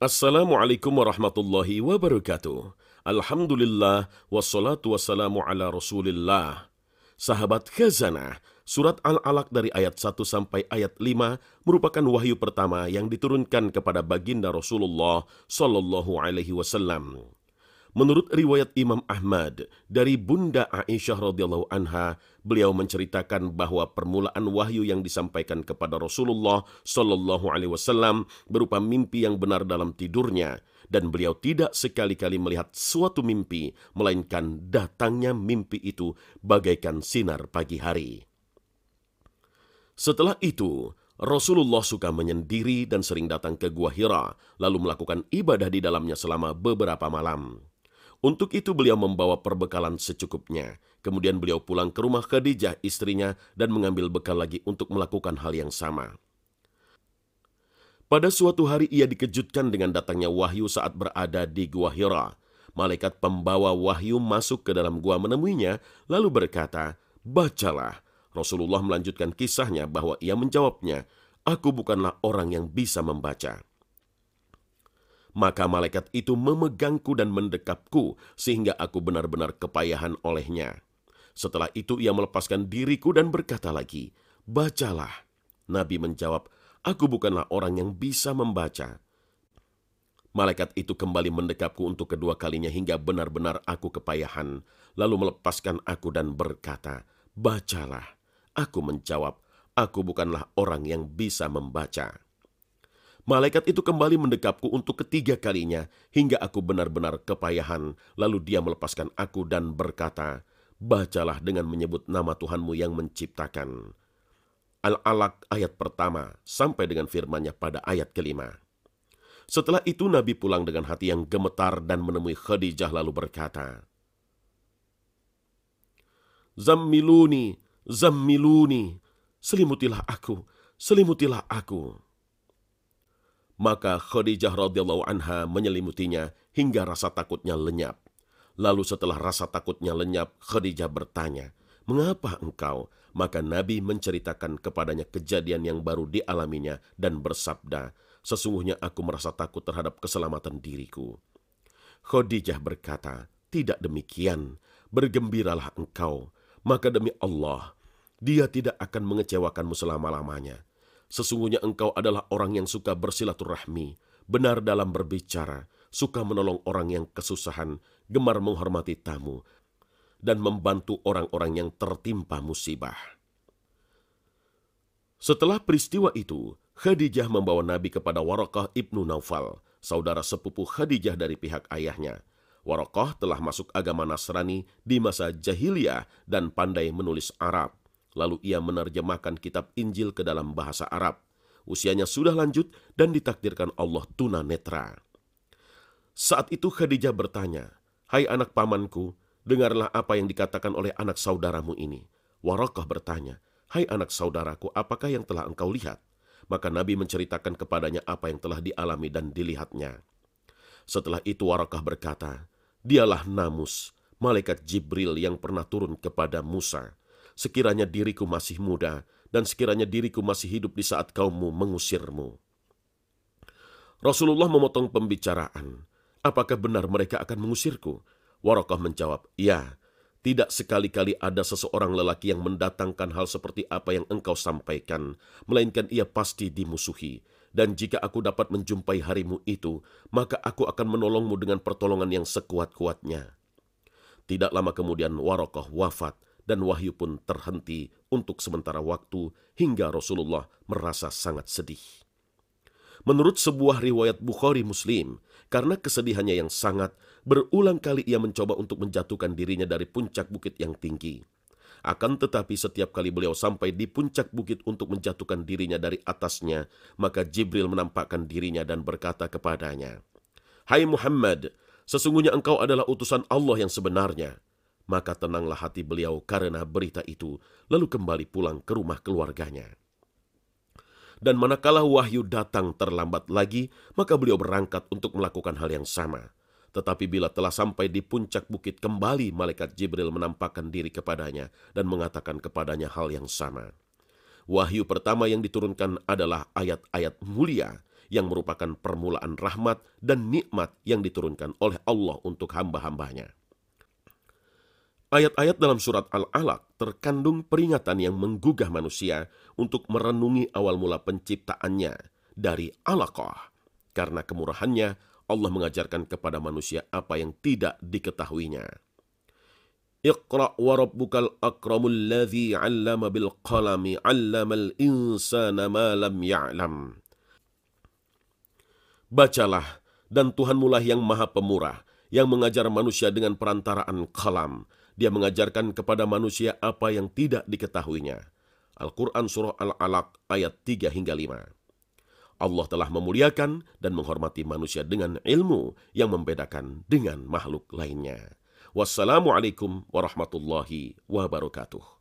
Assalamualaikum warahmatullahi wabarakatuh. Alhamdulillah wassalatu wassalamu ala Rasulillah. Sahabat Khazanah, surat Al-Alaq dari ayat 1 sampai ayat 5 merupakan wahyu pertama yang diturunkan kepada baginda Rasulullah sallallahu alaihi wasallam. Menurut riwayat Imam Ahmad dari Bunda Aisyah radhiyallahu anha, beliau menceritakan bahwa permulaan wahyu yang disampaikan kepada Rasulullah Shallallahu alaihi wasallam berupa mimpi yang benar dalam tidurnya dan beliau tidak sekali-kali melihat suatu mimpi melainkan datangnya mimpi itu bagaikan sinar pagi hari. Setelah itu, Rasulullah suka menyendiri dan sering datang ke Gua Hira, lalu melakukan ibadah di dalamnya selama beberapa malam. Untuk itu beliau membawa perbekalan secukupnya. Kemudian beliau pulang ke rumah Khadijah istrinya dan mengambil bekal lagi untuk melakukan hal yang sama. Pada suatu hari ia dikejutkan dengan datangnya wahyu saat berada di Gua Hira. Malaikat pembawa wahyu masuk ke dalam gua menemuinya, lalu berkata, Bacalah. Rasulullah melanjutkan kisahnya bahwa ia menjawabnya, Aku bukanlah orang yang bisa membaca. Maka malaikat itu memegangku dan mendekapku, sehingga aku benar-benar kepayahan olehnya. Setelah itu ia melepaskan diriku dan berkata lagi, Bacalah. Nabi menjawab, Aku bukanlah orang yang bisa membaca. Malaikat itu kembali mendekapku untuk kedua kalinya hingga benar-benar aku kepayahan, lalu melepaskan aku dan berkata, Bacalah. Aku menjawab, Aku bukanlah orang yang bisa membaca. Malaikat itu kembali mendekapku untuk ketiga kalinya, hingga aku benar-benar kepayahan. Lalu dia melepaskan aku dan berkata, Bacalah dengan menyebut nama Tuhanmu yang menciptakan. Al-Alaq ayat pertama sampai dengan firmannya pada ayat kelima. Setelah itu Nabi pulang dengan hati yang gemetar dan menemui Khadijah lalu berkata, Zammiluni, zammiluni, selimutilah aku, selimutilah aku. Maka Khadijah radhiyallahu anha menyelimutinya hingga rasa takutnya lenyap. Lalu setelah rasa takutnya lenyap, Khadijah bertanya, "Mengapa engkau?" Maka Nabi menceritakan kepadanya kejadian yang baru dialaminya dan bersabda, "Sesungguhnya aku merasa takut terhadap keselamatan diriku." Khadijah berkata, "Tidak demikian, bergembiralah engkau, maka demi Allah, dia tidak akan mengecewakanmu selama-lamanya." Sesungguhnya engkau adalah orang yang suka bersilaturahmi, benar dalam berbicara, suka menolong orang yang kesusahan, gemar menghormati tamu, dan membantu orang-orang yang tertimpa musibah. Setelah peristiwa itu, Khadijah membawa Nabi kepada Warakah ibnu Naufal, saudara sepupu Khadijah dari pihak ayahnya. Warakah telah masuk agama Nasrani di masa jahiliyah dan pandai menulis Arab. Lalu ia menerjemahkan kitab Injil ke dalam bahasa Arab. Usianya sudah lanjut dan ditakdirkan Allah tuna netra. Saat itu Khadijah bertanya, Hai anak pamanku, dengarlah apa yang dikatakan oleh anak saudaramu ini. Warakah bertanya, Hai anak saudaraku, apakah yang telah engkau lihat? Maka Nabi menceritakan kepadanya apa yang telah dialami dan dilihatnya. Setelah itu Warakah berkata, Dialah Namus, malaikat Jibril yang pernah turun kepada Musa sekiranya diriku masih muda, dan sekiranya diriku masih hidup di saat kaummu mengusirmu. Rasulullah memotong pembicaraan. Apakah benar mereka akan mengusirku? Warakah menjawab, ya, tidak sekali-kali ada seseorang lelaki yang mendatangkan hal seperti apa yang engkau sampaikan, melainkan ia pasti dimusuhi. Dan jika aku dapat menjumpai harimu itu, maka aku akan menolongmu dengan pertolongan yang sekuat-kuatnya. Tidak lama kemudian Warokoh wafat, dan wahyu pun terhenti untuk sementara waktu hingga Rasulullah merasa sangat sedih. Menurut sebuah riwayat Bukhari Muslim, karena kesedihannya yang sangat, berulang kali ia mencoba untuk menjatuhkan dirinya dari puncak bukit yang tinggi. Akan tetapi setiap kali beliau sampai di puncak bukit untuk menjatuhkan dirinya dari atasnya, maka Jibril menampakkan dirinya dan berkata kepadanya, Hai Muhammad, sesungguhnya engkau adalah utusan Allah yang sebenarnya. Maka tenanglah hati beliau karena berita itu, lalu kembali pulang ke rumah keluarganya. Dan manakala wahyu datang terlambat lagi, maka beliau berangkat untuk melakukan hal yang sama. Tetapi bila telah sampai di puncak bukit kembali, malaikat Jibril menampakkan diri kepadanya dan mengatakan kepadanya hal yang sama. Wahyu pertama yang diturunkan adalah ayat-ayat mulia yang merupakan permulaan rahmat dan nikmat yang diturunkan oleh Allah untuk hamba-hambanya. Ayat-ayat dalam surat Al-Alaq terkandung peringatan yang menggugah manusia untuk merenungi awal mula penciptaannya dari alaqah. Karena kemurahannya, Allah mengajarkan kepada manusia apa yang tidak diketahuinya. Iqra wa rabbukal akramul ladzi 'allama bil qalami 'allamal insana ma lam ya'lam. Bacalah, dan Tuhanmulah yang maha pemurah, yang mengajar manusia dengan perantaraan kalam, dia mengajarkan kepada manusia apa yang tidak diketahuinya. Al-Quran Surah Al-Alaq ayat 3 hingga 5. Allah telah memuliakan dan menghormati manusia dengan ilmu yang membedakan dengan makhluk lainnya. Wassalamualaikum warahmatullahi wabarakatuh.